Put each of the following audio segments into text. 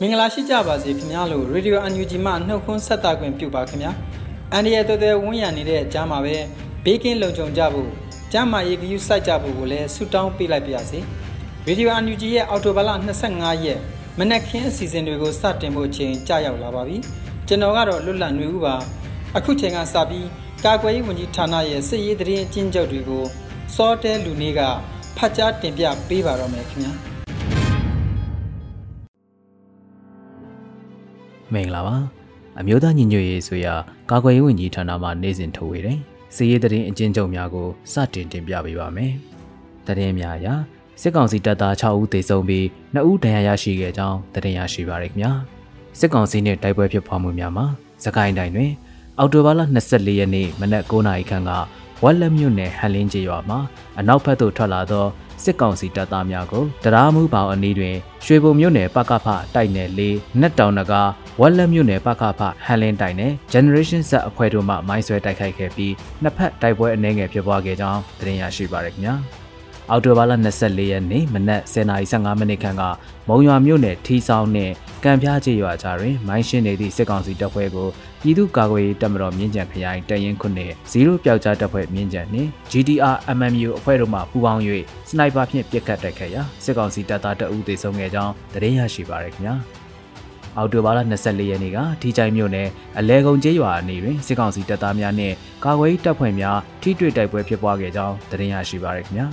မင်္ဂလာရှိကြပါစေခင်ဗျားလို့ Radio UNG မှနှုတ်ခွန်းဆက်တာခွင့်ပြုပါခင်ဗျာအန်ဒီရဲ့တော်တော်ဝန်းရံနေတဲ့ကြားမှာပဲဘေးကင်းလုံခြုံကြဖို့ကြားမှာရေကယူစိုက်ကြဖို့ကိုလည်းဆုတောင်းပေးလိုက်ပါရစေ Radio UNG ရဲ့အော်တိုဘလ25ရက်မနက်ခင်းအစီအစဉ်တွေကိုစတင်ဖို့ချိန်ကြာရောက်လာပါပြီကျွန်တော်ကတော့လွတ်လပ်နေဦးပါအခုချိန်ကစပြီးကာကွယ်ရေးဝန်ကြီးဌာနရဲ့စစ်ရေးတရင်အကျဉ်းချုပ်တွေကိုစောတဲလူနေက ဖတ်ကြားတင်ပြပေးပါတော့မယ်ခင်ဗျာမင်္ဂလာပါအမျိုးသားညီညွတ်ရေးဆိုရာကာကွယ်ရေးဝန်ကြီးဌာနမှနေ့စဉ်ထုတ်ဝေတဲ့စီးရေးသတင်းအကျဉ်းချုပ်များကိုစတင်တင်ပြပေးပါမယ်သတင်းများအရစစ်ကောင်စီတပ်သား6ဦးသေဆုံးပြီး2ဦးဒဏ်ရာရရှိခဲ့ကြောင်းသတင်းရရှိပါရခင်ဗျာစစ်ကောင်စီနဲ့တိုက်ပွဲဖြစ်ပွားမှုများမှာစကိုင်းတိုင်းတွင်အော်တိုဘာလ24ရက်နေ့မနက်9:00နာရီခန့်က ဝက်လက်မြို့နယ်ဟန်လင်းကျေးရွာမှာအနောက်ဘက်သို့ထွက်လာသောစစ်ကောင်စီတပ်သားများကိုတရားမှုပေါင်အနီးတွင်ရွှေဘုံမြို့နယ်ပကဖတိုက်နယ်၄နက်တောင်နဂါဝက်လက်မြို့နယ်ပကဖဟန်လင်းတိုက်နယ် Generation Z အဖွဲ့တို့မှမိုင်းဆွဲတိုက်ခိုက်ခဲ့ပြီးနှစ်ဖက်တိုက်ပွဲအနည်းငယ်ဖြစ်ပွားခဲ့ကြောင်းသတင်းရရှိပါရခင်ဗျာအောက်တိုဘာလ24ရက်နေ့မနက်10:15မိနစ်ခန့်ကမုံရွာမြို့နယ်ထီဆောင်နှင့်ကံပြားကျေးရွာကြားတွင်မိုင်းရှင်းနေသည့်စစ်ကောင်စီတပ်ဖွဲ့ကို ပြည်သူ့ကာကွယ်ရေးတပ်မတော်မြင်းကြံခရိုင်တရင်ခုနှစ်0ပျောက်ကြားတပ်ဖွဲ့မြင်းကြံနှင့် GDR MMU အဖွဲ့တို့မှပူးပေါင်း၍စနိုက်ပါဖြင့်ပစ်ခတ်တိုက်ခိုက်ရာစစ်ကောင်စီတပ်သားတအုပ်သေဆုံးခဲ့ကြောင်းသတင်းရရှိပါရခင်ဗျာအော်တိုဘာလ24ရက်နေ့ကထီချိုင်မြို့နယ်အလဲကုံကျေးရွာအနီးတွင်စစ်ကောင်စီတပ်သားများနှင့်ကာကွယ်ရေးတပ်ဖွဲ့များထိတွေ့တိုက်ပွဲဖြစ်ပွားခဲ့ကြောင်းသတင်းရရှိပါရခင်ဗျာ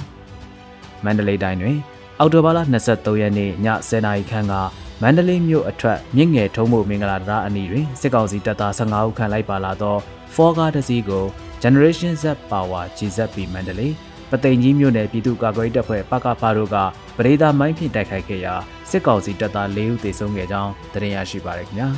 မန္တလေးတိုင်းတွင်အော်တိုဘာလ23ရက်နေ့ည10:00နာရီခန့်က မန္တလေးမြို့အထက်မြင့်ငယ်ထုံးမှုမင်္ဂလာတရားအနီးတွင်စစ်ကောင်စီတပ်သား15ဦးခန့်လိုက်ပါလာသောဖောကားတစ်စီးကို Generation Z Power GZP မန္တလေးပသိမ်ကြီးမြို့နယ်ပြည်သူ့ကာကွယ်တပ်ဖွဲ့ပကဖာတို့ကပရိဒါမိုင်းဖြင့်တိုက်ခိုက်ခဲ့ရာစစ်ကောင်စီတပ်သား၄ဦးသေဆုံးခဲ့ကြောင်းသတင်းရရှိပါရခင်ဗျာ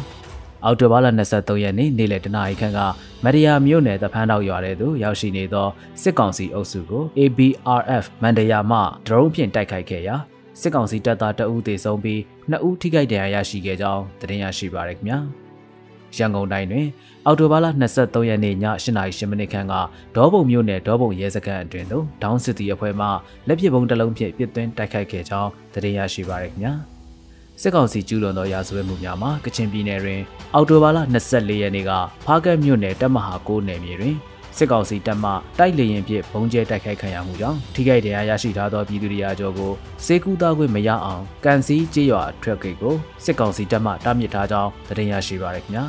အော်တိုဘာလ23ရက်နေ့နေ့လယ်တနာရီခန့်ကမရယာမြို့နယ်တဖန်းတော်ရွာထဲသို့ရောက်ရှိနေသောစစ်ကောင်စီအုပ်စုကို ABRF မန္တရာမှဒရုန်းဖြင့်တိုက်ခိုက်ခဲ့ရာစစ်ကောင်စီတပ်သားတအုပ်သေဆုံးပြီး နှစ်ဦးထိခိုက်ဒဏ်ရာရရှိခဲ့ကြောင်းသတင်းရရှိပါရခင်ဗျာရန်ကုန်တိုင်းတွင် အော်တိုဘာလ23ရက်နေ့ည8:00မိနစ်ခန့်ကဒေါပုံမြို့နယ်ဒေါပုံရဲစခန်းအတွင်သို့ဒေါင်းစစ်တီအဖွဲ့မှလက်ပစ်ဗုံးတစ်လုံးဖြင့်ပစ်သွင်းတိုက်ခိုက်ခဲ့ကြောင်းသတင်းရရှိပါရခင်ဗျာစစ်ကောင်စီကျူးလွန်သောရာဇဝတ်မှုများမှာကချင်ပြည်နယ်တွင်အော်တိုဘာလ24ရက်နေ့ကဖားကတ်မြို့နယ်တပ်မဟာ9နယ်မြေတွင် စစ်ကောင်စီတပ်မှတိုက်လေရင်ဖြင့်ဘုံကျဲတိုက်ခိုက်ခံရမှုကြောင့်ထိခိုက်ဒဏ်ရာရရှိထားသောပြည်သူတွေအကြောကိုစေကူသားခွင့်မရအောင်ကန်စီကျေးရွာအထက်ကိတ်ကိုစစ်ကောင်စီတပ်မှတားမြစ်ထားကြောင်းသတင်းရရှိပါရခင်ဗျာ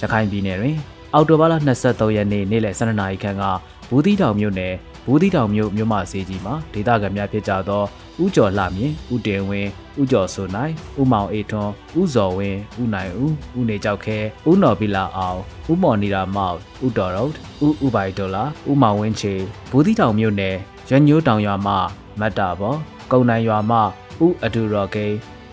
ရခိုင်ပြည်နယ်တွင်အော်တိုဘာလ23ရက်နေ့နေ့လယ်12နာရီခန့်ကဘူးသီးတောင်မြို့နယ် ဘူးသီးတောင်မြို့မြို့မဈေးကြီးမှာဒေသခံများဖြစ်ကြသောဥကျော်လှမြင့်ဥတင်ဝင်းဥကျော်စိုးနိုင်ဥမောင်အေထွန်းဥဇော်ဝင်းဥနိုင်ဦးဥနေကြောက်ခဲဥနော်ပီလာအောင်ဥမော်နီရာမောက်ဥတော်ရုတ်ဥဥပိုင်ဒေါ်လာဥမောင်ဝင်းချေဘူးသီးတောင်မြို့နယ်ရညိုးတောင်ရွာမှမတ်တာဘောကုံနိုင်ရွာမှဥအဒူရော်ဂိ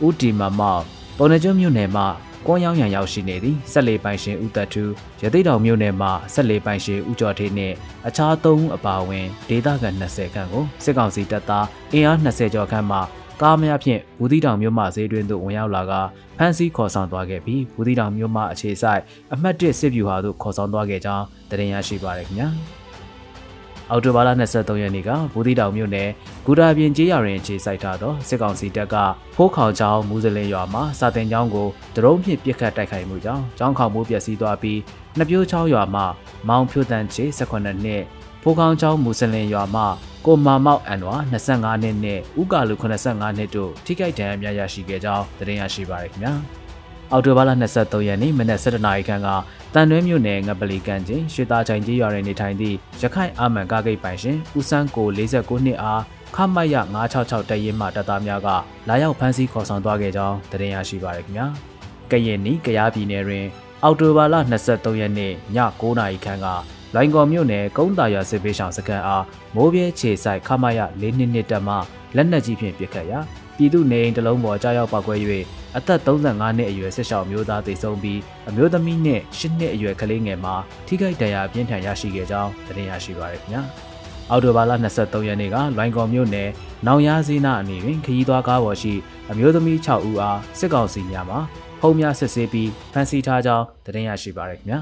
ဥတီမမောက်ပုံနှကျွန်းမြို့နယ်မှ ကွန်ရောင်းရန်ရောက်ရှိနေသည့်ဆက်လေပိုင်ရှင်ဦးသက်ထူးရသိတောင်မြို့နယ်မှာဆက်လေပိုင်ရှင်ဦးကျော်ထေးနှင့်အခြား၃ဦးအပါအဝင်ဒေသခံ20ခန့်ကိုစစ်ကောင်စီတပ်သားအင်အား20ကျော်ခန့်မှကားများဖြင့်ဘူးသီးတောင်မြို့မှဈေးတွင်သို့ဝင်ရောက်လာကဖမ်းဆီးခေါ်ဆောင်သွားခဲ့ပြီးဘူးသီးတောင်မြို့မှအခြေဆိုင်အမှတ်၁စစ်ဗျူဟာသို့ခေါ်ဆောင်သွားခဲ့ကြောင်းတင်ရရှိပါရခင်ဗျာ။အော်တိုဘာလ23ရက်နေ့ကဘူးသီးတောင်မြို့နယ် ဂူတာပြင်ကျေးရွာတွင်အခြေစိုက်ထားသောစစ်ကောင်စီတပ်ကဖိုးခေါင်ကျောင်းမူဇလင်ရွာမှာစာတင်ကျောင်းကိုဒရုန်းဖြင့်ပစ်ခတ်တိုက်ခိုက်မှုကြောင့်ကျောင်းခေါင်မှုပျက်စီးသွားပြီးနှစ်ပြိုးချောင်းရွာမှာမောင်ဖြိုတန်ချေ18နှစ်ဖိုးကောင်းကျောင်းမူဆလင်ရွာမှကိုမာမောက်အန်ဝါ25နှစ်နဲ့ဥကာလူ85နှစ်တို့ထိခိုက်ဒဏ်ရာများရရှိခဲ့ကြောင်းသတင်းရရှိပါရခင်ဗျာအော်တိုဘာလ23ရက်နေ့မနက်7:00နာရီခန့်ကတန်တွဲမြို့နယ်ငပလီကန်ချင်းရွှေသားချိုင်ကြီးရွာတွင်နေထိုင်သည့်ရခိုင်အာမန်ကားဂိတ်ပိုင်ရှင်ဦးစန်းကို49နှစ်အား ခမတ်ရ966တရင်မှတပ်သားများကလာရောက်ဖမ်းဆီးခေါ်ဆောင်သွားခဲ့ကြောင်းသတင်းရရှိပါရခင်ဗျာကရင်နီကရားပြည်နယ်တွင် အော်တိုဘာလ23ရက်နေ့ည9:00နာရီခန့်ကလိုင်ကော်မြို့နယ်ကုန်းတာရွာစစ်ပေးဆောင်စကန်အားမိုးပြဲခြေဆိုင်ခမရ၄နှစ်နှစ်တက်မှလက်နက်ကြီးဖြင့်ပစ်ခတ်ရာပြည်သူနေအိမ်တစ်လုံးပေါ်ကြားရောက်ပောက်ကွဲ၍အသက်35နှစ်အရွယ်ဆက်ရှောင်မျိုးသားသေဆုံးပြီးအမျိုးသမီးနဲ့10နှစ်အရွယ်ကလေးငယ်မှာထိခိုက်ဒဏ်ရာပြင်းထန်ရရှိခဲ့ကြောင်းသတင်းရရှိပါရခင်ဗျာ အော်တိုဘာလ23ရက်နေ့ကလွိုင်ကော်မြို့နယ်နောင်ရစည်းနာအနီးတွင်ခရီးသွားကားပေါ်ရှိအမျိုးသမီး6ဦးအားစစ်ကောင်စီများမှဖုံးများစစ်ဆေးပြီးဖမ်းဆီးထားကြောင်းသတင်းရရှိပါရခင်ဗျာ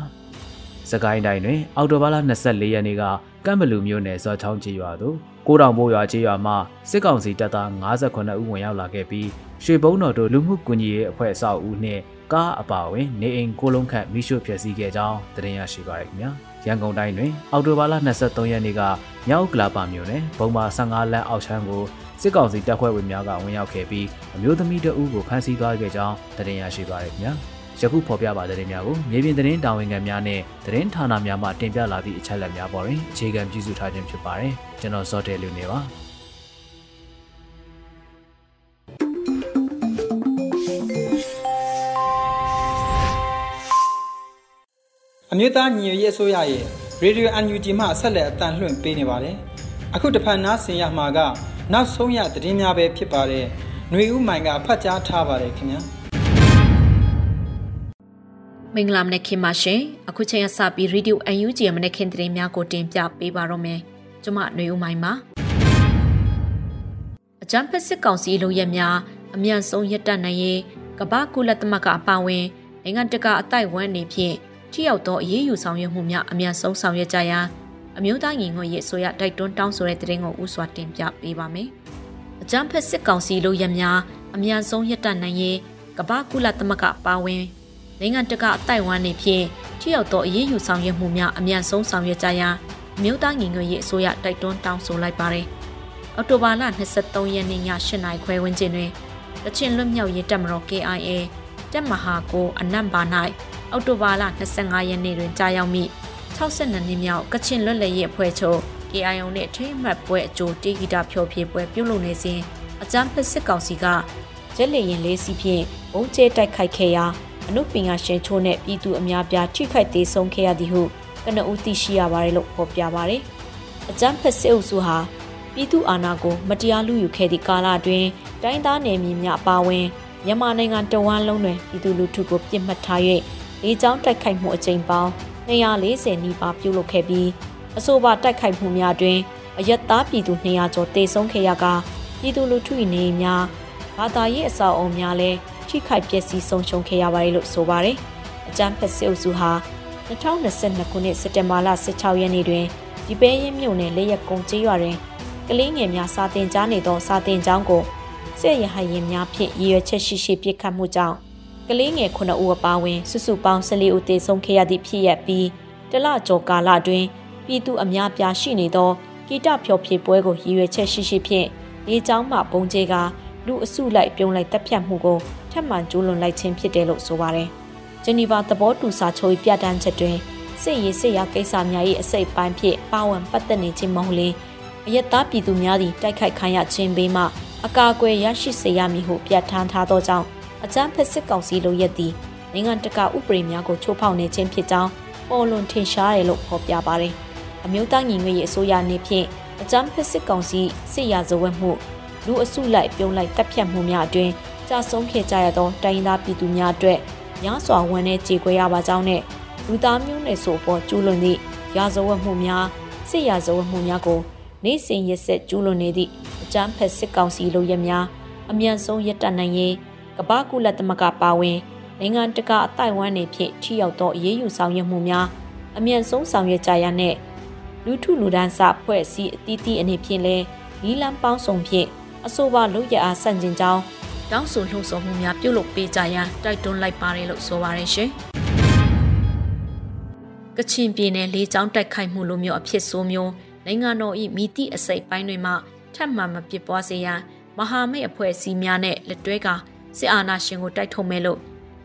စကိုင်းတိုင်းတွင်အော်တိုဘာလ24ရက်နေ့ကကမ်ဘလူမြို့နယ်ဇော်ချောင်းကြီးရွာသို့ကိုတောင်ဘိုးရွာကြီးရွာမှစစ်ကောင်စီတပ်သား58ဦးဝင်ရောက်လာခဲ့ပြီးရွှေဘုံတော်တို့လူမှုကွန်ရက်အဖွဲ့အစအုပ်နှင့်ကားအပါအဝင်နေအိမ်ကိုလုံးခန့်မိရှုဖျက်ဆီးခဲ့ကြောင်းသတင်းရရှိပါရခင်ဗျာ ရန်ကုန်တိုင်းတွင် အော်တိုဘာလ23ရက်နေ့ကမြောက်ကလာပါမြို့နယ်ဘုံမာ15လမ်းအောက်ချမ်းကိုစစ်ကောင်စီတပ်ဖွဲ့ဝင်များကဝင်ရောက်ခဲ့ပြီးအမျိုးသမီးတဦးကိုဖမ်းဆီးသွားခဲ့ကြောင်းသတင်းရရှိပါရခင်ဗျာယခုဖော်ပြပါတဲ့များကိုမြေပြင်သတင်းတာဝန်ခံများနဲ့သတင်းဌာနများမှတင်ပြလာသည့်အချက်အလက်များပေါ်တွင်အခြေခံပြုစုထားခြင်းဖြစ်ပါတယ်ကျွန်တော်စောတဲလူနေပါ အမျိုးသားညီညွတ်ရေးအစိုးရရဲ့ Radio UNG မှဆက်လက်အတန်လှွင့်ပေးနေပါတယ်အခုတဖန်နားဆင်ရမှာကနောက်ဆုံးရသတင်းများပဲဖြစ်ပါတယ်ຫນွေဦးမိုင်ကဖတ်ကြားထားပါတယ်ခင်ဗျာမင်္ဂလာမနက်ခင်းပါရှင်အခုချိန်ကစပြီး Radio UNG ရဲ့မနက်ခင်းသတင်းများကိုတင်ပြပေးပါတော့မယ်ကျွန်မຫນွေဦးမိုင်ပါအကြံဖက်စစ်ကောင်စီလိုရက်များအမြန်ဆုံးရပ်တန့်နိုင်ရေးကမ္ဘာကုလသမဂ္ဂအပါအဝင်နိုင်ငံတကာအတိုက်ဝန်းနေဖြင့် ထိရောက်သောအရေးယူဆောင်ရွက်မှုများအမြန်ဆုံးဆောင်ရွက်ကြရန်အမျိုးသားညီညွတ်ရေးအစိုးရတိုက်တွန်းတောင်းဆိုတဲ့သတင်းကိုဥစွာတင်ပြပေးပါမယ်။အကြံဖက်စစ်ကောင်စီလိုရက်များအမြန်ဆုံးရပ်တန့်နိုင်ရေးကမ္ဘာကုလသမဂ္ဂပါဝင်နိုင်ငံတကာအတိုက်ဝန်းနေဖြင့်ထိရောက်သောအရေးယူဆောင်ရွက်မှုများအမြန်ဆုံးဆောင်ရွက်ကြရန်အမျိုးသားညီညွတ်ရေးအစိုးရတိုက်တွန်းတောင်းဆိုလိုက်ပါတယ်။အောက်တိုဘာလ23ရက်နေ့ည8နာရီခွဲဝန်းကျင်တွင်ကချင်လွတ်မြောက်ရေးတပ်မတော် KIA တပ်မဟာကိုအနံ့ပါ၌ အောက်တိုဘာလ25ရက်နေ့တွင်ကြာရောက်မိ62နှစ်မြောက်ကချင်လွတ်လပ်ရေးအဖွဲ့ချုပ် KIO နှင့်ထိမှတ်ပွဲအကျိုးတေဂီတာဖြောဖြေပွဲပြုလုပ်နေစဉ်အကြမ်းဖက်စစ်ကောင်စီကရက်လေရင်လေးစီဖြင့်ဘုံကျဲတိုက်ခိုက်ခဲ့ရာအနုပညာရှင်ချိုးနဲ့ပြည်သူအများပြားထိခိုက်သေးဆုံးခဲ့ရသည်ဟုကနဦးသိရှိရပါတယ်လို့ဖော်ပြပါတယ်။အကြမ်းဖက်စစ်အုပ်စုဟာပြည်သူအာဏာကိုမတရားလူယူခဲ့သည့်ကာလအတွင်းတိုင်းသားနယ်မြေများအပါအဝင်မြန်မာနိုင်ငံတဝန်းလုံးတွင်ပြည်သူလူထုကိုပြစ်မှတ်ထား၍ လေကြောင်းတိုက်ခိုက်မှုအကြိမ်ပေါင်း240နီးပါးပြုလုပ်ခဲ့ပြီးအဆိုပါတိုက်ခိုက်မှုများတွင်အယက်သားပြည်သူ200ကျော်တေဆုံးခဲ့ရကပြည်သူလူထု၏နေများဘာသာရေးအဆောက်အအုံများလည်းထိခိုက်ပျက်စီးဆုံးရှုံးခဲ့ရပါတယ်လို့ဆိုပါတယ်။အကြမ်းဖက်စစ်အုပ်စုဟာ2022ခုနှစ်စက်တင်ဘာလ16ရက်နေ့တွင်ဒီပဲရင်မြို့နယ်လက်ရက်ကုန်းကျေးရွာတွင်ကလေးငယ်များစာတင်ကြားနေသောစာတင်ကျောင်းကိုစစ်ရဟရင်များဖြင့်ရည်ရွယ်ချက်ရှိရှိပြစ်ခတ်မှုကြောင့် ကလေးငယ်9ဦးအပါအဝင်စုစုပေါင်း14ဦးသေဆုံးခဲ့ရသည့်ဖြစ်ရပ်ပြီးတလကျော်ကာလအတွင်းပြည်သူအများပြားရှိနေသောဂီတဖျော်ဖြေပွဲကိုရည်ရွယ်ချက်ရှိရှိဖြင့်လေကြောင်းမှပုံကျဲကလူအစုလိုက်ပြုံးလိုက်တပ်ဖြတ်မှုကိုထပ်မံကျူးလွန်လိုက်ခြင်းဖြစ်တယ်လို့ဆိုပါတယ်။ဂျနီဗာသဘောတူစာချုပ်ပြဋ္ဌာန်းချက်တွင်စစ်ရေးစစ်ရာကိစ္စများ၏အစိတ်ပိုင်းဖြင့်ပါဝင်ပတ်သက်နေခြင်းမဟုတ်လေအယက်သားပြည်သူများသည်တိုက်ခိုက်ခံရခြင်းဘေးမှအကာအကွယ်ရရှိစေရမည်ဟုပြဋ္ဌာန်းထားသောကြောင့် အကြမ်းဖက်စစ်ကောင်စီလိုရက်သည်နိုင်ငံတကာဥပဒေများကိုချိုးဖောက်နေခြင်းဖြစ်ကြောင်းပေါ်လွန်ထင်ရှားတယ်လို့ဖော်ပြပါတယ်။အမျိုးသားညီညွတ်ရေးအစိုးရအနေဖြင့်အကြမ်းဖက်စစ်ကောင်စီစစ်ရာဇဝတ်မှုလူအစုလိုက်ပြုံးလိုက်တပ်ဖြတ်မှုများအတွင်ကြာဆုံးခဲ့ကြရသောတိုင်းသားပြည်သူများအတွက်များစွာဝန်내ကြေကွဲရပါကြောင်းနဲ့လူသားမျိုးနွယ်ဆိုပေါ်ကျူးလွန်သည့်ရာဇဝတ်မှုများစစ်ရာဇဝတ်မှုများကိုနေ့စဉ်ရက်ဆက်ကျူးလွန်နေသည့်အကြမ်းဖက်စစ်ကောင်စီလိုရက်များအမြန်ဆုံးရပ်တန့်နိုင်ရေး ကမ္ဘာကုလသမဂ္ဂပါဝင်နိုင်ငံတကာအတိုင်းဝန်းနေဖြင့်ထိရောက်သောအရေးယူဆောင်ရွက်မှုများအမြန်ဆုံးဆောင်ရွက်ကြရတဲ့လူထုလူဒန်းစဖွဲ့စည်းအသီးသီးအနေဖြင့်လဲနီလန်းပေါင်းစုံဖြင့်အဆိုပါလူရအားဆန့်ကျင်ကြောင်းတောင်းဆိုလှုံ့ဆော်မှုများပြုလုပ်ပေးကြရန်တိုက်တွန်းလိုက်ပါတယ်လို့ဆိုပါတယ်ရှင်။ကချင်ပြည်နယ်လေးချောင်းတိုက်ခိုက်မှုလိုမျိုးအဖြစ်ဆိုးမျိုးနိုင်ငံတော်၏မိတိအစိတ်ပိုင်းတွေမှထပ်မံမပစ်ပွားစေရန်မဟာမိတ်အဖွဲ့အစည်းများနဲ့လက်တွဲက စစ်အာဏာရှင်ကိုတိုက်ထုတ်မယ်လို့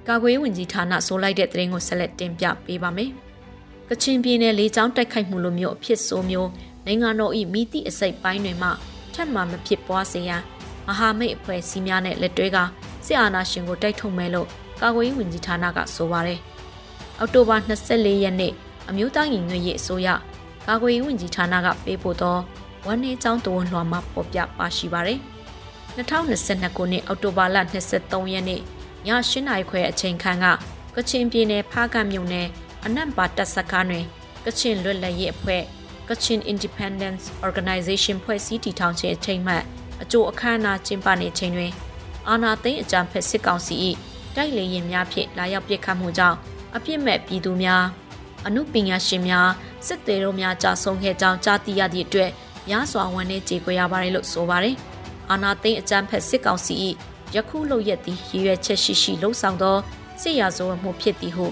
ကာကွယ်ဝင်ကြီးဌာနဆိုလိုက်တဲ့သတင်းကိုဆက်လက်တင်ပြပေးပါမယ်။ကချင်ပြည်နယ်လေးချောင်းတိုက်ခိုက်မှုလိုမျိုးအဖြစ်ဆိုမျိုးနိုင်ငံတော်၏မိတိအစိတ်ပိုင်းတွေမှထပ်မံမဖြစ်ပွားစေရန်မဟာမိတ်အဖွဲ့အစည်းများနဲ့လက်တွဲကစစ်အာဏာရှင်ကိုတိုက်ထုတ်မယ်လို့ကာကွယ်ဝင်ကြီးဌာနကဆိုပါတယ်။အောက်တိုဘာ24ရက်နေ့အမျိုးသားညီညွတ်ရေးအစိုးရကာကွယ်ဝင်ကြီးဌာနကပေးပို့သောဝန်နေကျောင်းတဝန်လွှာမှာပေါ်ပြပါရှိပါတယ်။ 2022ခုနှစ်အောက်တိုဘာလ23ရက်နေ့ည8နာရီခွဲအချိန်ခန့်ကကချင်ပြည်နယ်ဖားကန့်မြို့နယ်အနံပါတပ်စခန်းတွင်ကချင်လွတ်လပ်ရေးအဖွဲ့ Kachin Independence Organization ဖွဲ့စည်းတည်ထောင်ခြင်းအချိန်မှအကျိုးအခမ်းအနားကျင်းပနေချိန်တွင်အာနာသိန်းအကြံဖက်စစ်ကောင်စီ၏တိုက်လေရင်များဖြင့်လာရောက်ပစ်ခတ်မှုကြောင့်အပြစ်မဲ့ပြည်သူများအမှုပညာရှင်များစစ်သေးတို့များကြာဆုံးခဲ့ကြောင်းကြားသိရသည့်အတွက်များစွာဝန်နေကြေကွဲရပါတယ်လို့ဆိုပါတယ်။ အာနာသိန်းအကြမ်းဖက်စစ်ကောင်စီ၏ယခုလုပ်ရက်သည်ရည်ရွယ်ချက်ရှိရှိလှုံ့ဆော်သောစစ်ရာဇဝတ်မှုဖြစ်သည်ဟု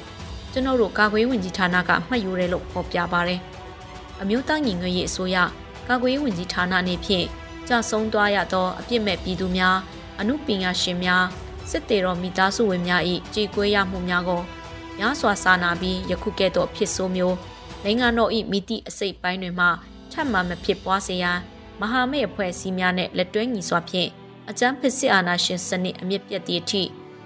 ကျွန်တော်တို့ကာကွယ်ဝင်ကြီးဌာနကမှတ်ယူတယ်လို့ဖော်ပြပါတယ်။အမျိုးသားညီညွတ်ရေးအစိုးရကာကွယ်ဝင်ကြီးဌာနအနေဖြင့်ကြဆုံးသွားရသောအပြစ်မဲ့ပြည်သူများအမှုပညာရှင်များစစ်တေတော်မိသားစုဝင်များ၏ကြေကွဲရမှုများကိုများစွာစာနာပြီးယခုကဲ့သို့ဖြစ်ဆိုးမျိုးနိုင်ငံတော်၏မိတိအစိတ်ပိုင်းတွေမှထပ်မံမဖြစ်ပွားစေရန် မဟာမိတ်အဖွဲ့အစည်းများနဲ့လက်တွဲညီစွာဖြင့်အကြမ်းဖက်စစ်အာဏာရှင်စနစ်အမြင့်ပြတ်သည့်အထိ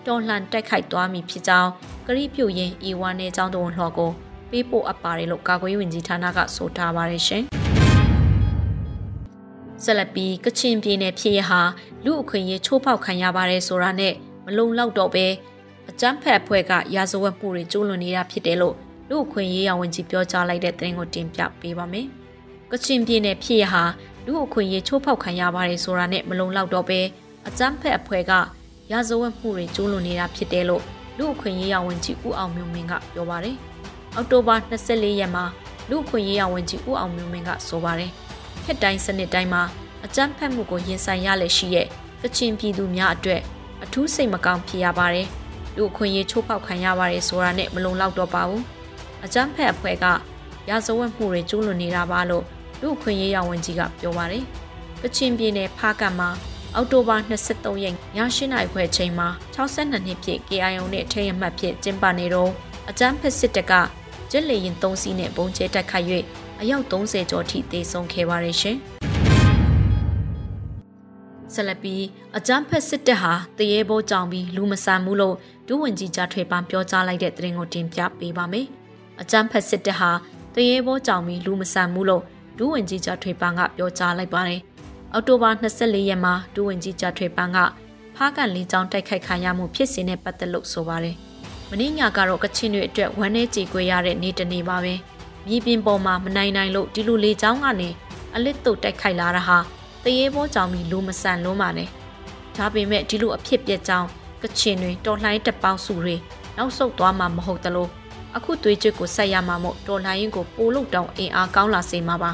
တော်လှန်တိုက်ခိုက်သွားမည်ဖြစ်ကြောင်းကရိပြုရင်ဤဝါနယ်ကျောင်းတော်လှော်ကိုပေးပို့အပ်ပါတယ်လို့ကာကွယ်ဝင်ကြီးဌာနကဆိုထားပါတယ်ရှင်။ဆက်လက်ပြီးကချင်ပြည်နယ်ဖြစ်ရဟာလူအခွင့်အရေးချိုးဖောက်ခံရပါတယ်ဆိုတာနဲ့မလုံလောက်တော့ပဲအကြမ်းဖက်အဖွဲ့ကရာဇဝတ်မှုတွေကျူးလွန်နေတာဖြစ်တယ်လို့လူအခွင့်အရေးရဝန်ကြီးပြောကြားလိုက်တဲ့သတင်းကိုတင်ပြပေးပါမယ်။ကချင်ပြည်နယ်ဖြစ်ရဟာ လူအခွင့်အရေးချိုးဖောက်ခံရပါတယ်ဆိုတာနဲ့မလုံလောက်တော့ပဲအကြမ်းဖက်အဖွဲ့ကရာဇဝတ်မှုတွေကျူးလွန်နေတာဖြစ်တယ်လို့လူအခွင့်အရေးရဝန်ကြီးဦးအောင်မျိုးမင်းကပြောပါတယ်။အောက်တိုဘာ24ရက်မှာလူအခွင့်အရေးရဝန်ကြီးဦးအောင်မျိုးမင်းကဆိုပါတယ်။ခက်တိုင်းစနစ်တိုင်းမှာအကြမ်းဖက်မှုကိုရင်ဆိုင်ရလက်ရှိရဲ့ကချင်ပြည်သူများအတွက်အထူးစိတ်မကောင်းဖြစ်ရပါတယ်။လူအခွင့်အရေးချိုးဖောက်ခံရပါတယ်ဆိုတာနဲ့မလုံလောက်တော့ပါဘူး။အကြမ်းဖက်အဖွဲ့ကရာဇဝတ်မှုတွေကျူးလွန်နေတာပါလို့ လူခွင့်ရေးရဝန်ကြီးကပြောပါတယ်။ကချင်ပြည်နယ်ဖားကံမှာအောက်တိုဘာ23ရက်ည8နာရီခွဲချိန်မှာ62နှစ်ပြည့် KIO နဲ့ထိရမှတ်ဖြစ်ကျင်းပနေတော့အကြမ်းဖက်စစ်တပ်ကကျက်လေရင်3စီးနဲ့ပုံကျဲတက်ခတ်၍အယောက်30ကျော်ထိတေဆုံးခဲ့ပါတယ်ရှင်။ဆလပီအကြမ်းဖက်စစ်တပ်ဟာတရေဘောကြောင်ပြီးလူမဆန်ဘူးလို့ဒုဝန်ကြီးကြားထွေပန်းပြောကြားလိုက်တဲ့သတင်းကိုတင်ပြပေးပါမယ်။အကြမ်းဖက်စစ်တပ်ဟာတရေဘောကြောင်ပြီးလူမဆန်ဘူးလို့ ဒူးဝင်ကြီးကြထွေပန်းကပြောကြားလိုက်ပါတယ်။အောက်တိုဘာ24ရက်မှာဒူးဝင်ကြီးကြထွေပန်းကဖားကန်လင်းချောင်းတိုက်ခိုက်ခံရမှုဖြစ်စဉ်နဲ့ပတ်သက်လို့ဆိုပါတယ်။မင်းညကတော့ကချင်တွေအတွက်ဝမ်းနည်းကြေကွဲရတဲ့နေ့တစ်နေ့ပါပဲ။မြေပြင်ပေါ်မှာမနိုင်နိုင်လို့ဒီလိုလေချောင်းကနေအလစ်တုတ်တိုက်ခိုက်လာတာဟာတရေဘောကြောင့်ပြီးလူမဆန်လုံးပါနဲ့။ဒါပေမဲ့ဒီလိုအဖြစ်ပြက်ကြောင်းကချင်တွေတော်လှန်တပ်ပေါင်းစုတွေနောက်ဆုတ်သွားမှာမဟုတ်တလို့ အခုသွေးကြွကိုဆက်ရမှာမို့တော်လှန်ရေးကိုပိုလို့တောင်အင်အားကောင်းလာစေမှာပါ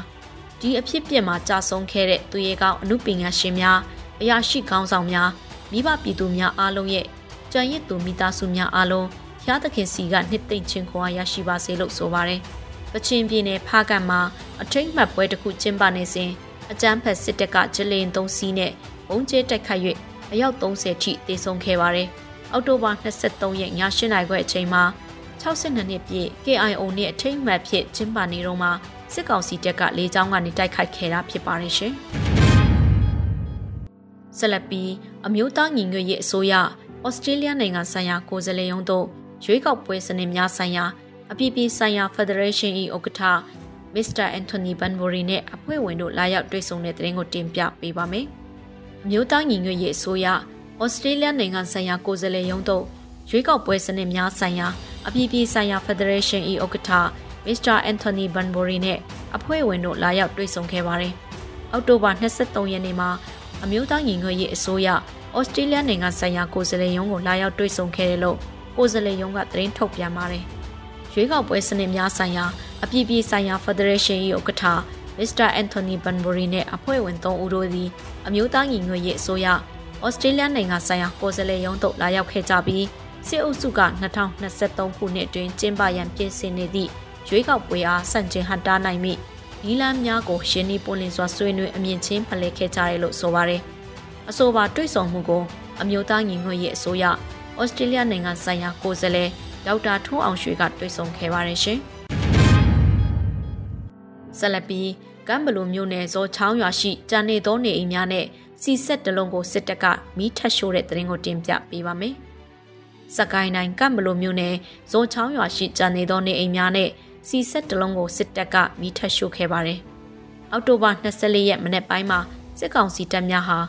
ဒီအဖြစ်ပြက်မှာကြာဆုံးခဲ့တဲ့သူရဲကောင်းအမှုပညာရှင်များအရာရှိကောင်းဆောင်များမိဘပြည်သူများအားလုံးရဲ့ကြံရစ်သူမိသားစုများအားလုံးဖျားသခင်စီကနှစ်သိမ့်ခြင်းခွန်အားရရှိပါစေလို့ဆိုပါတယ်။ကချင်ပြည်နယ်ဖားကတ်မှာအထိတ်မှတ်ပွဲတစ်ခုကျင်းပနေစဉ်အကြမ်းဖက်စစ်တပ်ကဂျလင်သုံးစီးနဲ့ဘုံကျဲတိုက်ခတ်၍အယောက်30ထိတေဆုံးခဲ့ပါတယ်။အောက်တိုဘာ23ရက်ည8:00နာရီခွဲအချိန်မှာ 62နှစ်ပြည့် KIO နဲ့အထိတ်မှတ်ဖြစ်ကျင်းပနေတော့မှာစစ်ကောင်စီတပ်ကလေကြောင်းကနေတိုက်ခိုက်ခဲ့တာဖြစ်ပါတယ်ရှင်။ဆက်လက်ပြီးအမျိုးသားညီညွတ်ရေးအစိုးရဩစတြေးလျနိုင်ငံဆိုင်ရာကိုယ်စားလှယ်ရုံးတို့ရွေးကောက်ပွဲစနစ်များဆိုင်ရာအပြည်ပြည်ဆိုင်ရာ Federation ၏ဥက္ကဋ္ဌမစ္စတာအန်တိုနီဘန်ဘိုရီနဲ့အဖွဲ့ဝင်တို့လာရောက်တွေ့ဆုံတဲ့တဲ့ရင်ကိုတင်ပြပေးပါမယ်။အမျိုးသားညီညွတ်ရေးအစိုးရဩစတြေးလျနိုင်ငံဆိုင်ရာကိုယ်စားလှယ်ရုံးတို့ ရွေးကောက်ပွဲစနစ်များဆိုင်ရာအပြည်ပြည်ဆိုင်ရာ Federation ၏ဥက္ကဋ္ဌမစ္စတာအန်တိုနီဘန်ဘိုရီနဲ့အဖွဲ့ဝင်တို့လာရောက်တွေ့ဆုံခဲ့ပါတယ်။အောက်တိုဘာ23ရက်နေ့မှာအမျိုးသားညီညွတ်ရေးအစိုးရဩစတြေးလျနိုင်ငံဆိုင်ရာကိုယ်စားလှယ်ရုံးကိုလာရောက်တွေ့ဆုံခဲ့တယ်လို့ကိုယ်စားလှယ်ရုံးကသတင်းထုတ်ပြန်ပါတယ်။ရွေးကောက်ပွဲစနစ်များဆိုင်ရာအပြည်ပြည်ဆိုင်ရာ Federation ၏ဥက္ကဋ္ဌမစ္စတာအန်တိုနီဘန်ဘိုရီနဲ့အဖွဲ့ဝင်3ဦးတို့သည်အမျိုးသားညီညွတ်ရေးအစိုးရဩစတြေးလျနိုင်ငံဆိုင်ရာကိုယ်စားလှယ်ရုံးသို့လာရောက်ခဲ့ကြပြီး စစ်အုပ်စုက2023ခုနှစ်တွင်ကျင်းပရန်ပြင်ဆင်နေသည့်ရွေးကောက်ပွဲအားဆန့်ကျင်ဟန်တားနိုင်မိနီလန်းများကိုရှင်းနီပွင့်လင်းစွာဆွေးနွေးအမြင့်ချင်းဖလှယ်ခဲ့ကြတယ်လို့ဆိုပါတယ်။အဆိုပါတွေ့ဆုံမှုကိုအမျိုးသားညီညွတ်ရေးအစိုးရဩစတြေးလျနိုင်ငံဆိုင်ရာကိုယ်စားလှယ်ဒေါက်တာထွန်းအောင်ရွှေကတွေ့ဆုံခဲ့ပါတယ်ရှင်။ဆက်လက်ပြီးကမ်ဘလူမြို့နယ်ဇော်ချောင်းရွာရှိကျန်နေသောနေအိမ်များနဲ့စီဆက်တလုံးကိုစစ်တပ်ကမီးထက်ရှို့တဲ့တရင်ကိုတင်ပြပေးပါမယ်။ စကိုင်းတိုင်းကမ်ဘလူမြို့နယ်ဇော်ချောင်းရွာရှိကျန်နေသောနေအိမ်များနဲ့စီဆက်တလုံးကိုစစ်တပ်ကမီးထက်ရှို့ခဲ့ပါတယ်။အောက်တိုဘာ24ရက်မနေ့ပိုင်းမှာစစ်ကောင်စီတပ်များဟာ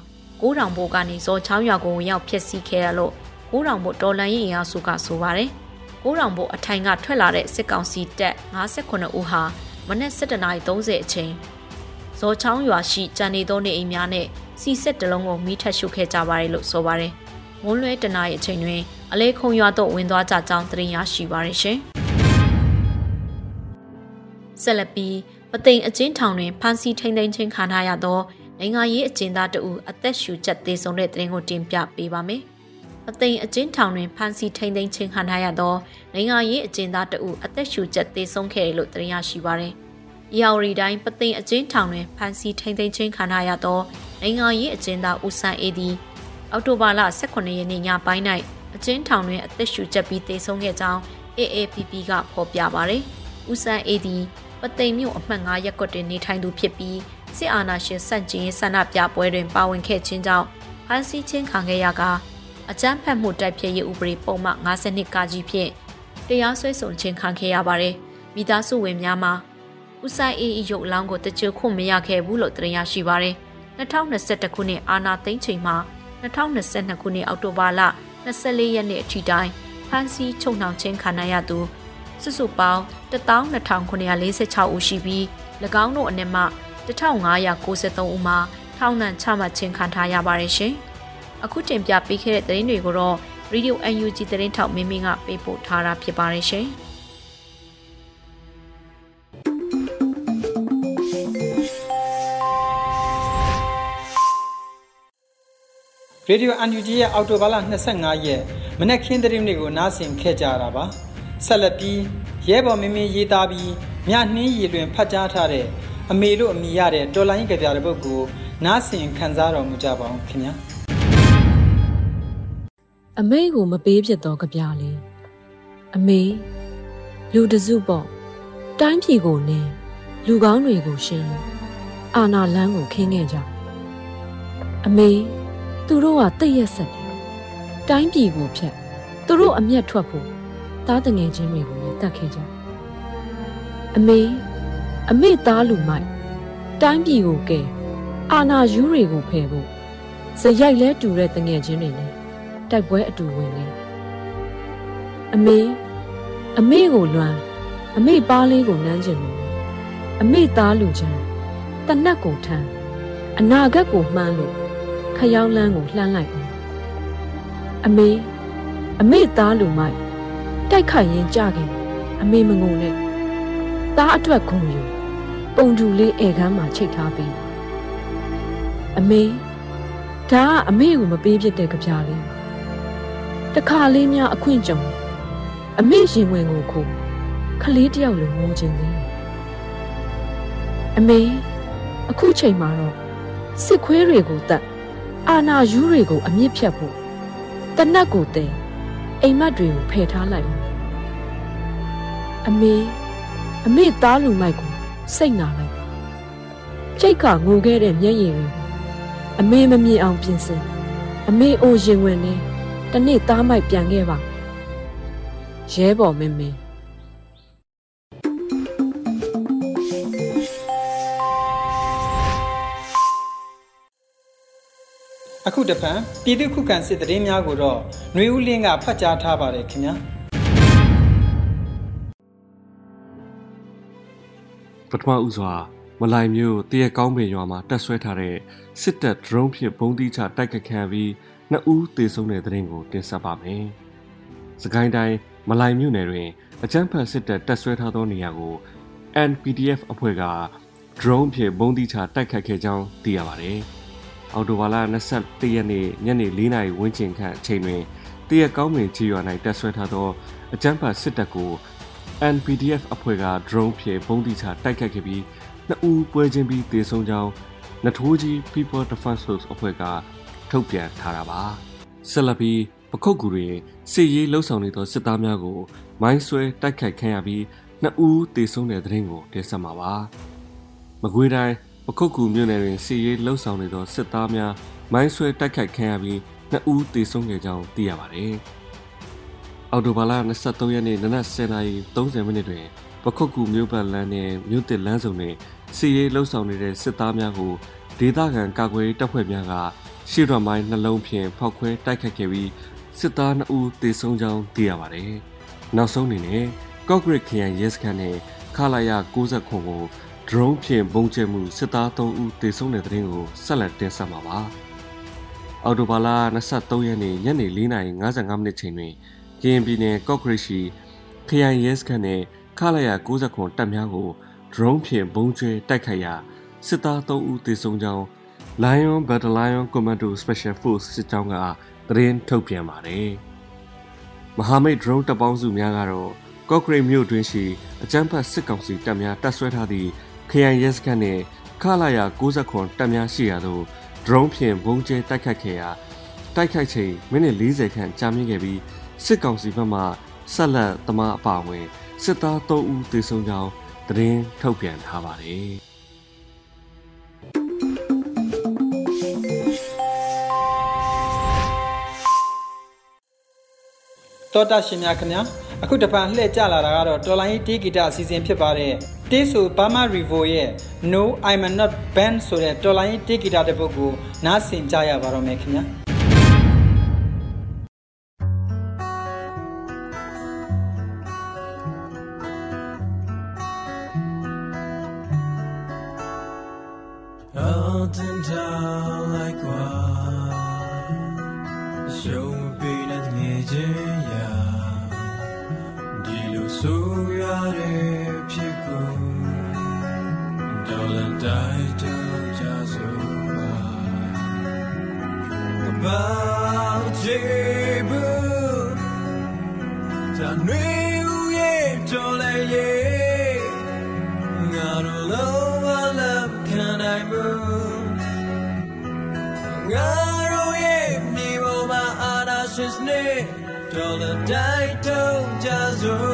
ကိုးတောင်ဘိုးကနေဇော်ချောင်းရွာကိုဝင်ရောက်ဖျက်ဆီးခဲ့ရလို့ကိုးတောင်ဘိုးတော်လန်ရင်အင်အားစုကဆိုပါတယ်။ကိုးတောင်ဘိုးအထိုင်ကထွက်လာတဲ့စစ်ကောင်စီတပ်58ဦးဟာမနက်7:30အချိန်ဇော်ချောင်းရွာရှိကြံနေသောနေအိမ်များနဲ့စီဆက်တလုံးကိုမိထက်ရှုခဲ့ကြပါတယ်လို့ဆိုပါတယ်။မွန်းလွဲတနာရီအချိန်တွင် အလေးခုံရွာသို့ဝင်သွားကြကြောင်းသတင်းရရှိပါရရှင်။ဆက်လက်ပြီးပသိမ်အချင်းထောင်တွင်ဖမ်းဆီးထိန်သိမ်းခြင်းခံထားရသောနိုင်ငံရေးအကျဉ်းသားတဦးအသက်ရှူချက်သေဆုံးတဲ့သတင်းကိုတင်ပြပေးပါမယ်။ပသိမ်အချင်းထောင်တွင်ဖမ်းဆီးထိန်သိမ်းခြင်းခံထားရသောနိုင်ငံရေးအကျဉ်းသားတဦးအသက်ရှူချက်သေဆုံးခဲ့တယ်လို့သတင်းရရှိပါရယ်။ရာဝရီတိုင်းပသိမ်အချင်းထောင်တွင်ဖမ်းဆီးထိန်သိမ်းခြင်းခံထားရသောနိုင်ငံရေးအကျဉ်းသားဦးဆန်းအေးသည်အောက်တိုဘာလ18ရက်နေ့ညပိုင်း၌ အကျဉ်းထောင်တွင်အသက်ရှူချက်ပြီးသေဆုံးခဲ့ကြောင်း AAPP ကဖော်ပြပါရယ်။ဦးဆန်းအေးသည်ပသိမ်မြို့အမှတ်9ရပ်ကွက်တွင်နေထိုင်သူဖြစ်ပြီးစစ်အာဏာရှင်စန့်ကျင်ရေးဆန္ဒပြပွဲတွင်ပါဝင်ခဲ့ခြင်းကြောင့်ဖမ်းဆီးခြင်းခံခဲ့ရကအကြမ်းဖက်မှုတိုက်ဖျက်ရေးဥပဒေပုံမှန်52ကကြီးဖြင့်တရားစွဲဆိုခြင်းခံခဲ့ရပါတယ်။မိသားစုဝင်များမှာဦးဆိုင်အေးရုပ်လောင်းကိုတကြွခွင့်မရခဲ့ဘူးလို့သိရရှိပါတယ်။2021ခုနှစ်အာဏာသိမ်းချိန်မှာ2022ခုနှစ်အောက်တိုဘာလ 24ရက်နေ့အထိတိုင်ဖမ်းဆီးချုပ်နှောင်ခြင်းခံရသူစုစုပေါင်း12946ဦးရှိပြီး၎င်းတို့အနက်မှ1593ဦးမှာထောင်ဒဏ်ချမှတ်ခြင်းခံထားရပါတယ်ရှင်။အခုတင်ပြပေးခဲ့တဲ့သတင်းတွေကိုတော့ Radio UNG သတင်းထောက်မင်းမင်းကပေးပို့ထားတာဖြစ်ပါတယ်ရှင်။ ရေဒီယို UNG ရဲ့အော်တိုဘာလ25ရက်မနက်ခင်းသတင်းတွေကိုနားဆင်ခဲ့ကြရတာပါဆက်လက်ပြီးရဲဘော်မင်းမင်းရေးသားပြီးမြနှင်းရည်လွင်ဖတ်ကြားထားတဲ့အမေတို့အမိရတဲ့တော်လိုင်းကြပြတဲ့ပုတ်ကိုနားဆင်ခံစားတော်မူကြပါအောင်ခင်ဗျာအမေကိုမပေးဖြစ်တော့ကြပြလေအမေလူတစုပေါ့တိုင်းပြည်ကိုနင်းလူကောင်းတွေကိုရှင်းအာနာလန်းကိုခင်းခဲ့ကြအမေ သူတို့ကတိတ်ရက်ဆက်တယ်တိုင်းပြည်ကိုဖျက်သူတို့အမျက်ထွက်ဖို့သားတငယ်ချင်းတွေကိုလည်းတတ်ခဲ့ကြအမေအမေသားလူမိုက်တိုင်းပြည်ကိုကဲအာနာယူတွေကိုဖယ်ဖို့စရိုက်လဲတူတဲ့တငယ်ချင်းတွေနဲ့တိုက်ပွဲအတူဝင်လေအမေအမေကိုလွမ်းအမေပါးလေးကိုနမ်းကျင်လို့အမေသားလူချမ်းတနတ်ကိုထမ်းအနာဂတ်ကိုမှန်းလို့ခယော င်းလန်းကိုလှမ်းလိုက်အောင်အမေအမေသားလူမိုက်တိုက်ခိုက်ရင်ကြခင်အမေမငုံနဲ့သားအတွက်ခုံယူပုံတူလေးဧကန်းမှာချိတ်ထားပြီးအမေဒါကအမေကိုမပေးဖြစ်တဲ့ကြပြလေးတခါလေးများအခွင့်ကြုံအမေရင်ဝင်ကိုခုခလေးတယောက်လိုငိုခြင်းသေးအမေအခုချိန်မှာတော့စစ်ခွေးတွေကိုတတ် အာနာယူးတွေကို အမြင့်ဖြတ်ဖို့တနတ်ကိုတဲအိမ်မက်တွေကိုဖယ်ထားလိုက်အမေအမေသားလူမိုက်ကိုစိတ်နာလိုက်ချိတ်ကငိုခဲ့တဲ့မျက်ရည်တွေအမေမမြင်အောင်ပြင်ဆင်အမေအိုရင်ဝင်နေတနေ့သားမိုက်ပြန်ခဲ့ပါရဲဘော်မင်းမင်း အခုတပံပြည်သူခုခံစစ်တရင်များကိုတော့ຫນွေဦးလင်းကဖတ်ကြားထားပါတယ်ခင်ဗျာပထမဦးစွာမလိုက်မျိုးတရက်ကောင်းပင်ရွာမှာတက်ဆွဲထားတဲ့စစ်တပ် drone ဖြင့်ဘုံတိချတိုက်ခတ်ခံပြီးနှစ်ဦးသေဆုံးတဲ့တဲ့ရင်ကိုတင်ဆက်ပါမယ်။စကိုင်းတိုင်းမလိုက်မြို့နယ်တွင်အကြမ်းဖက်စစ်တပ်တက်ဆွဲထားသောနေရာကို NPDF အဖွဲ့က drone ဖြင့်ဘုံတိချတိုက်ခတ်ခဲ့ကြောင်းသိရပါတယ်။ အော်တိုဘာလ21ရက်နေ့ညနေ4နာရီဝန်းကျင်ခန့်အချိန်တွင်တရက်ကောင်းပင်ချီရွာ၌တက်ဆွဲထားသောအကြမ်းဖက်စစ်တပ်ကို NPDF အဖွဲ့က drone ဖြင့်ဘုံတိချတိုက်ခတ်ခဲ့ပြီးနှစ်ဦးပွဲချင်းပြီးတေဆုံးကြောင်းနထိုးကြီး People Defense Force အဖွဲ့ကထုတ်ပြန်ထားတာပါဆက်လက်ပြီးပခုတ်ကူတွေစစ်ရေးလှုပ်ဆောင်နေသောစစ်သားများကို မိုင်းဆွဲတိုက်ခိုက်ခံရပြီးနှစ်ဦးတေဆုံးတဲ့တဲ့ရင်ကိုတင်ဆက်မှာပါမကွေးတိုင်း ပခုတ်ကူမြို့နယ်တွင်စစ်ရေးလှုပ်ဆောင်နေသောစစ်သားများမိုင်းဆွဲတိုက်ခိုက်ခံရပြီးနှစ်ဦးသေဆုံးခဲ့ကြောင်းသိရပါတယ်။အော်တိုဘာလ23ရက်နေ့နနက်10:30မိနစ်တွင်ပခုတ်ကူမြို့ပတ်လမ်းနဲ့မြို့တစ်လမ်းစုံတွင်စီရေးလှုပ်ဆောင်နေတဲ့စစ်သားများကိုဒေသခံကာကွယ်တပ်ဖွဲ့များကရှေ့တော်မိုင်းနှလုံးဖြင့်ဖောက်ခွဲတိုက်ခတ်ခဲ့ပြီးစစ်သား2ဦးသေဆုံးကြောင်းသိရပါတယ်။နောက်ဆုံးအနေနဲ့ကော့ဂရစ်ခရိုင်ရဲစခန်းနဲ့ခလာရ60ခွန်ကို drone ဖြင့်ပုံကျဲမှုစစ်သား3ဦးသေဆုံးတဲ့တဲ့ရင်ကိုဆက်လက်တင်ဆက်မှာပါ။အော်တိုဘာလ23ရက်နေ့ညနေ4:55မိနစ်ချိန်တွင်ကရင်ပြည်နယ်ကော့ဂရိရှိခရိုင်ရဲစခန်းနှင့်ခလာရ60ခွန်တပ်များကို drone ဖြင့်ဘုံကျဲတိုက်ခိုက်ရာစစ်သား3ဦးသေဆုံးကြောင်း Lion Battalion Commando Special Force စစ်ကြောင်းကသတင်းထုတ်ပြန်ပါတယ်။မဟာမိတ် drone တပ်ပေါင်းစုများကတော့ကော့ဂရိတ်မြို့တွင်ရှိအကြမ်းဖက်စစ်ကောင်စီတပ်များတပ်ဆွဲထားသည့် ခရိုင်ရဲစခန်းနှင့်ခလာရ60ခွန်တပ်များရှိရာသို့ drone ဖြင့်ဘုံကျဲတိုက်ခတ်ခဲ့ရာတိုက်ခိုက်ချိန်မိနစ်40ခန့်ကြာမြင့်ခဲ့ပြီးစစ်ကောင်စီဘက်မှဆက်လက်သမားအပါအဝင်စစ်သား3ဦးသေဆုံးကြောင်းသတင်းထုတ်ပြန်ထားပါတယ်။တော်တာရှင်များခင်ဗျာ အခုတပန်လှည့်ကြလာတာကတော့တော်လိုင်းတီးဂီတအစီအစဉ်ဖြစ်ပါတယ်တေးဆိုဘာမာရီဗိုရဲ့ No I'm not band ဆိုတဲ့တော်လိုင်းတီးဂီတတစ်ပုဒ်ကိုနားဆင်ကြရပါတော့မယ်ခင်ဗျာ တိုက်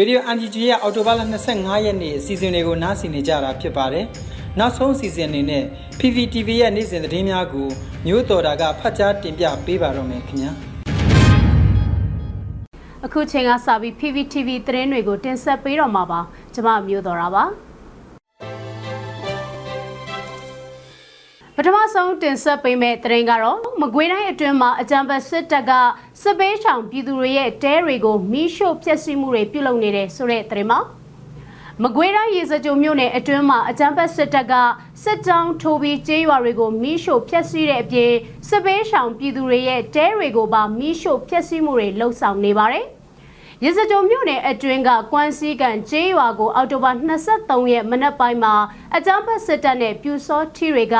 ထုံကြစို့ကွာ Radio NGG ရဲ့အော်တိုဘာလ25ရက်နေ့အစီအစဉ်တွေကိုနားဆင်နေကြတာဖြစ်ပါတယ်။နောက်ဆုံးအစီအစဉ်အနေနဲ့ PVTV ရဲ့နေ့စဉ်သတင်းများကိုမျိုးတော်တာကဖတ်ကြားတင်ပြပေးပါတော့မယ်ခင်ဗျာ။အခုချိန်ကစပြီး PVTV သတင်းတွေကိုတင်ဆက်ပေးတော့မှာပါ။ကျွန်မမျိုးတော်တာပါ။ပထမဆုံးတင်ဆက်ပေးမယ့်သတင်းကတော့မကွေးတိုင်းအတွင်းမှာအကြံဖက်စစ်တပ်က စစ်ပေးချောင်ပြည်သူတွေရဲ့တဲတွေကိုမိရှို့ဖျက်ဆီးမှုတွေပြုလုပ်နေတဲ့ဆိုတဲ့သတင်းမှာမကွေးတိုင်းရေစကြိုမြို့နယ်အတွင်းမှာအကြံဖက်စစ်တပ်ကစစ်ကြောင်းထိုးပြီးကျေးရွာတွေကိုမိရှို့ဖျက်ဆီးတဲ့အပြင်စစ်ပေးချောင်ပြည်သူတွေရဲ့တဲတွေကိုပါမိရှို့ဖျက်ဆီးမှုတွေလှုပ်ဆောင်နေပါတယ်ရစကြုံမြို့နယ်အတွင်းကကွမ်စီကန်ကျေးရွာကိုအောက်တိုဘာ23ရက်မနက်ပိုင်းမှာအကြမ်းဖက်စစ်တပ်နဲ့ပြူစောထီတွေက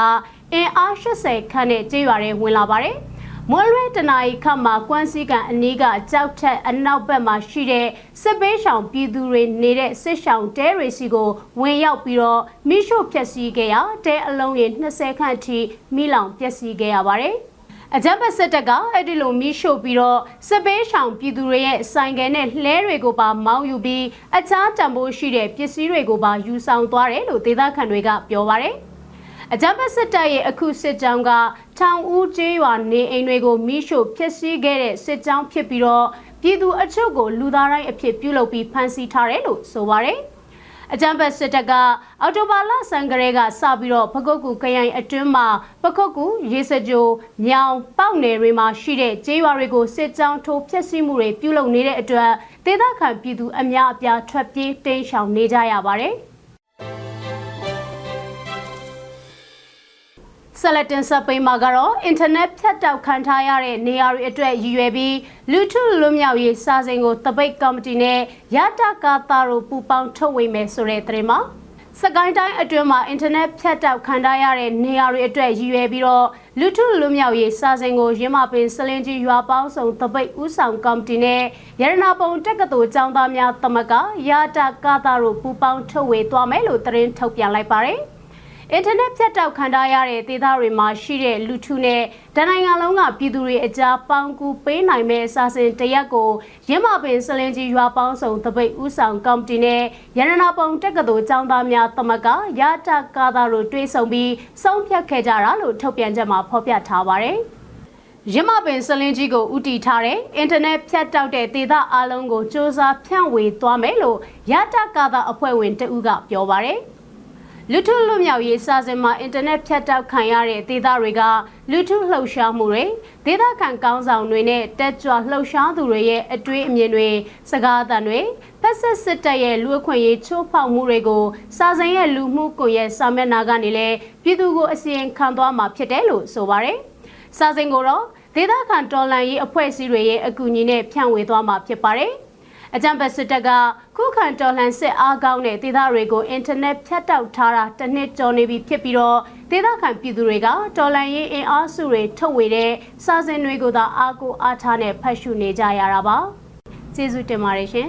အင်အား80ခန့်နဲ့ကျေးရွာတွေဝင်လာပါတယ်။ မွန်လွဲတနာရီခန့်မှာကွမ်စီကန်အနီးကကြောက်ထက်အနောက်ဘက်မှာရှိတဲ့စစ်ပေးဆောင်ပြည်သူတွေနေတဲ့စစ်ဆောင်တဲရီစီကိုဝင်ရောက်ပြီးတော့မိရှို့ဖျက်ဆီးခဲ့ရတဲအလုံးရေ20ခန့်အထိမိလောင်ပျက်စီးခဲ့ရပါတယ်။အကြမ်းဖက်စစ်တပ်ကအဲ့ဒီလိုမီးရှို့ပြီးတော့စစ်ပေးဆောင်ပြည်သူတွေရဲ့ဆိုင်ကယ်နဲ့လှဲတွေကိုပါမောင်းယူပြီးအခြားတံပိုးရှိတဲ့ပစ္စည်းတွေကိုပါယူဆောင်သွားတယ်လို့ဒေသခံတွေကပြောပါတယ်။ အကြမ်းဖက်စစ်တပ်ရဲ့အခုစစ်ကြောင်းကထောင်ဦးကျေးရွာနေအိမ်တွေကိုမိရှို့ဖျက်ဆီးခဲ့တဲ့စစ်ကြောင်းဖြစ်ပြီးတော့ပြည်သူအချို့ကိုလူသားတိုင်းအဖြစ်ပြုလုပ်ပြီးဖမ်းဆီးထားတယ်လို့ဆိုပါတယ်အကြံဖက်စစ်တပ်ကအော်တိုဘာလဆန်ကလေးကစပြီးတော့ပကုတ်ကူခရိုင်အတွင်းမှာပကုတ်ကူရေစကြိုမြောင်ပေါက်နယ်တွေမှာရှိတဲ့ကျေးရွာတွေကိုစစ်ကြောင်းထိုးဖျက်ဆီးမှုတွေပြုလုပ်နေတဲ့အတွက်ဒေသခံပြည်သူအများအပြားထွက်ပြေးတိမ်းရှောင်နေကြရပါတယ်။ ဆက်လက်တင်ဆက်ပေးမှာကတော့အင်တာနက်ဖြတ်တောက်ခံထားရတဲ့နေရာတွေအတွက်ရည်ရွယ်ပြီးလူထုလွတ်မြောက်ရေးစာစဉ်ကိုတပိတ်ကော်မတီနဲ့ရတကာတာတို့ပူးပေါင်းထုတ်ဝေမယ်ဆိုတဲ့သတင်းမှာစကိုင်းတိုင်းအတွင်းမှာအင်တာနက်ဖြတ်တောက်ခံထားရတဲ့နေရာတွေအတွက်ရည်ရွယ်ပြီးတော့လူထုလွတ်မြောက်ရေးစာစဉ်ကိုရင်းမပင်စလင်ကြီးရွာပေါင်းစုံတပိတ်ဥဆောင်ကော်မတီနဲ့ရတနာပုံတက္ကသိုလ်ကျောင်းသားများတမကရတကာတာတို့ပူးပေါင်းထုတ်ဝေသွားမယ်လို့သတင်းထုတ်ပြန်လိုက်ပါတယ်။ အင်တာနက်ဖြတ်တောက်ခံထားရတဲ့ဒေသတွေမှာရှိတဲ့လူထုနဲ့တနိုင်ငံလုံးကပြည်သူတွေအကြားပေါင်းကူပေးနိုင်မဲ့စာစဉ်တရက်ကိုရင်းမပင်စလင်ကြီးရွာပေါင်းစုံတပိတ်ဥဆောင်ကော်မတီနဲ့ရတနာပုံတက္ကသိုလ်ကျောင်းသားများတမကရတကားသားတို့တွဲဆုံပြီးဆုံးဖြတ်ခဲ့ကြတာလို့ထုတ်ပြန်ချက်မှာဖော်ပြထားပါတယ်ရမပင်စလင်းကြီးကိုဥတီထားတဲ့အင်တာနက်ဖြတ်တောက်တဲ့ဒေသအလုံးကိုစ조사ဖြန့်ဝေသွားမယ်လို့ရတကာသာအဖွဲ့ဝင်တဦးကပြောပါရယ် လူထုလွတ်မြောက်ရေးစာစဉ်မှာအင်တာနက်ဖြတ်တောက်ခံရတဲ့ဒေသတွေကလူထုလှုပ်ရှားမှုတွေဒေသခံကောင်းဆောင်တွေနဲ့တက်ကြွလှုပ်ရှားသူတွေရဲ့အတွေ့အမြင်တွေစကားသံတွေဖက်ဆက်စစ်တပ်ရဲ့လူအခွင့်ရေးချိုးဖောက်မှုတွေကိုစာစဉ်ရဲ့လူမှုကွန်ရက်စာမျက်နှာကနေလည်းပြည်သူကိုအစီရင်ခံသွားမှာဖြစ်တယ်လို့ဆိုပါတယ်။စာစဉ်ကိုတော့ဒေသခံတော်လှန်ရေးအဖွဲ့အစည်းတွေရဲ့အကူအညီနဲ့ဖြန့်ဝေသွားမှာဖြစ်ပါတယ်။ အကြံပတ်စစ်တပ်ကခုခံတော်လှန်စစ်အားကောင်းတဲ့ဒေသတွေကိုအင်တာနက်ဖြတ်တောက်ထားတာတစ်နှစ်ကျော်နေပြီဖြစ်ပြီးတော့ဒေသခံပြည်သူတွေကတော်လှန်ရေးအင်အားစုတွေထုတ်ဝေတဲ့စာစဉ်တွေကိုသာအားကိုအားထားနဲ့ဖတ်ရှုနေကြရတာပါကျေးဇူးတင်ပါတယ်ရှင်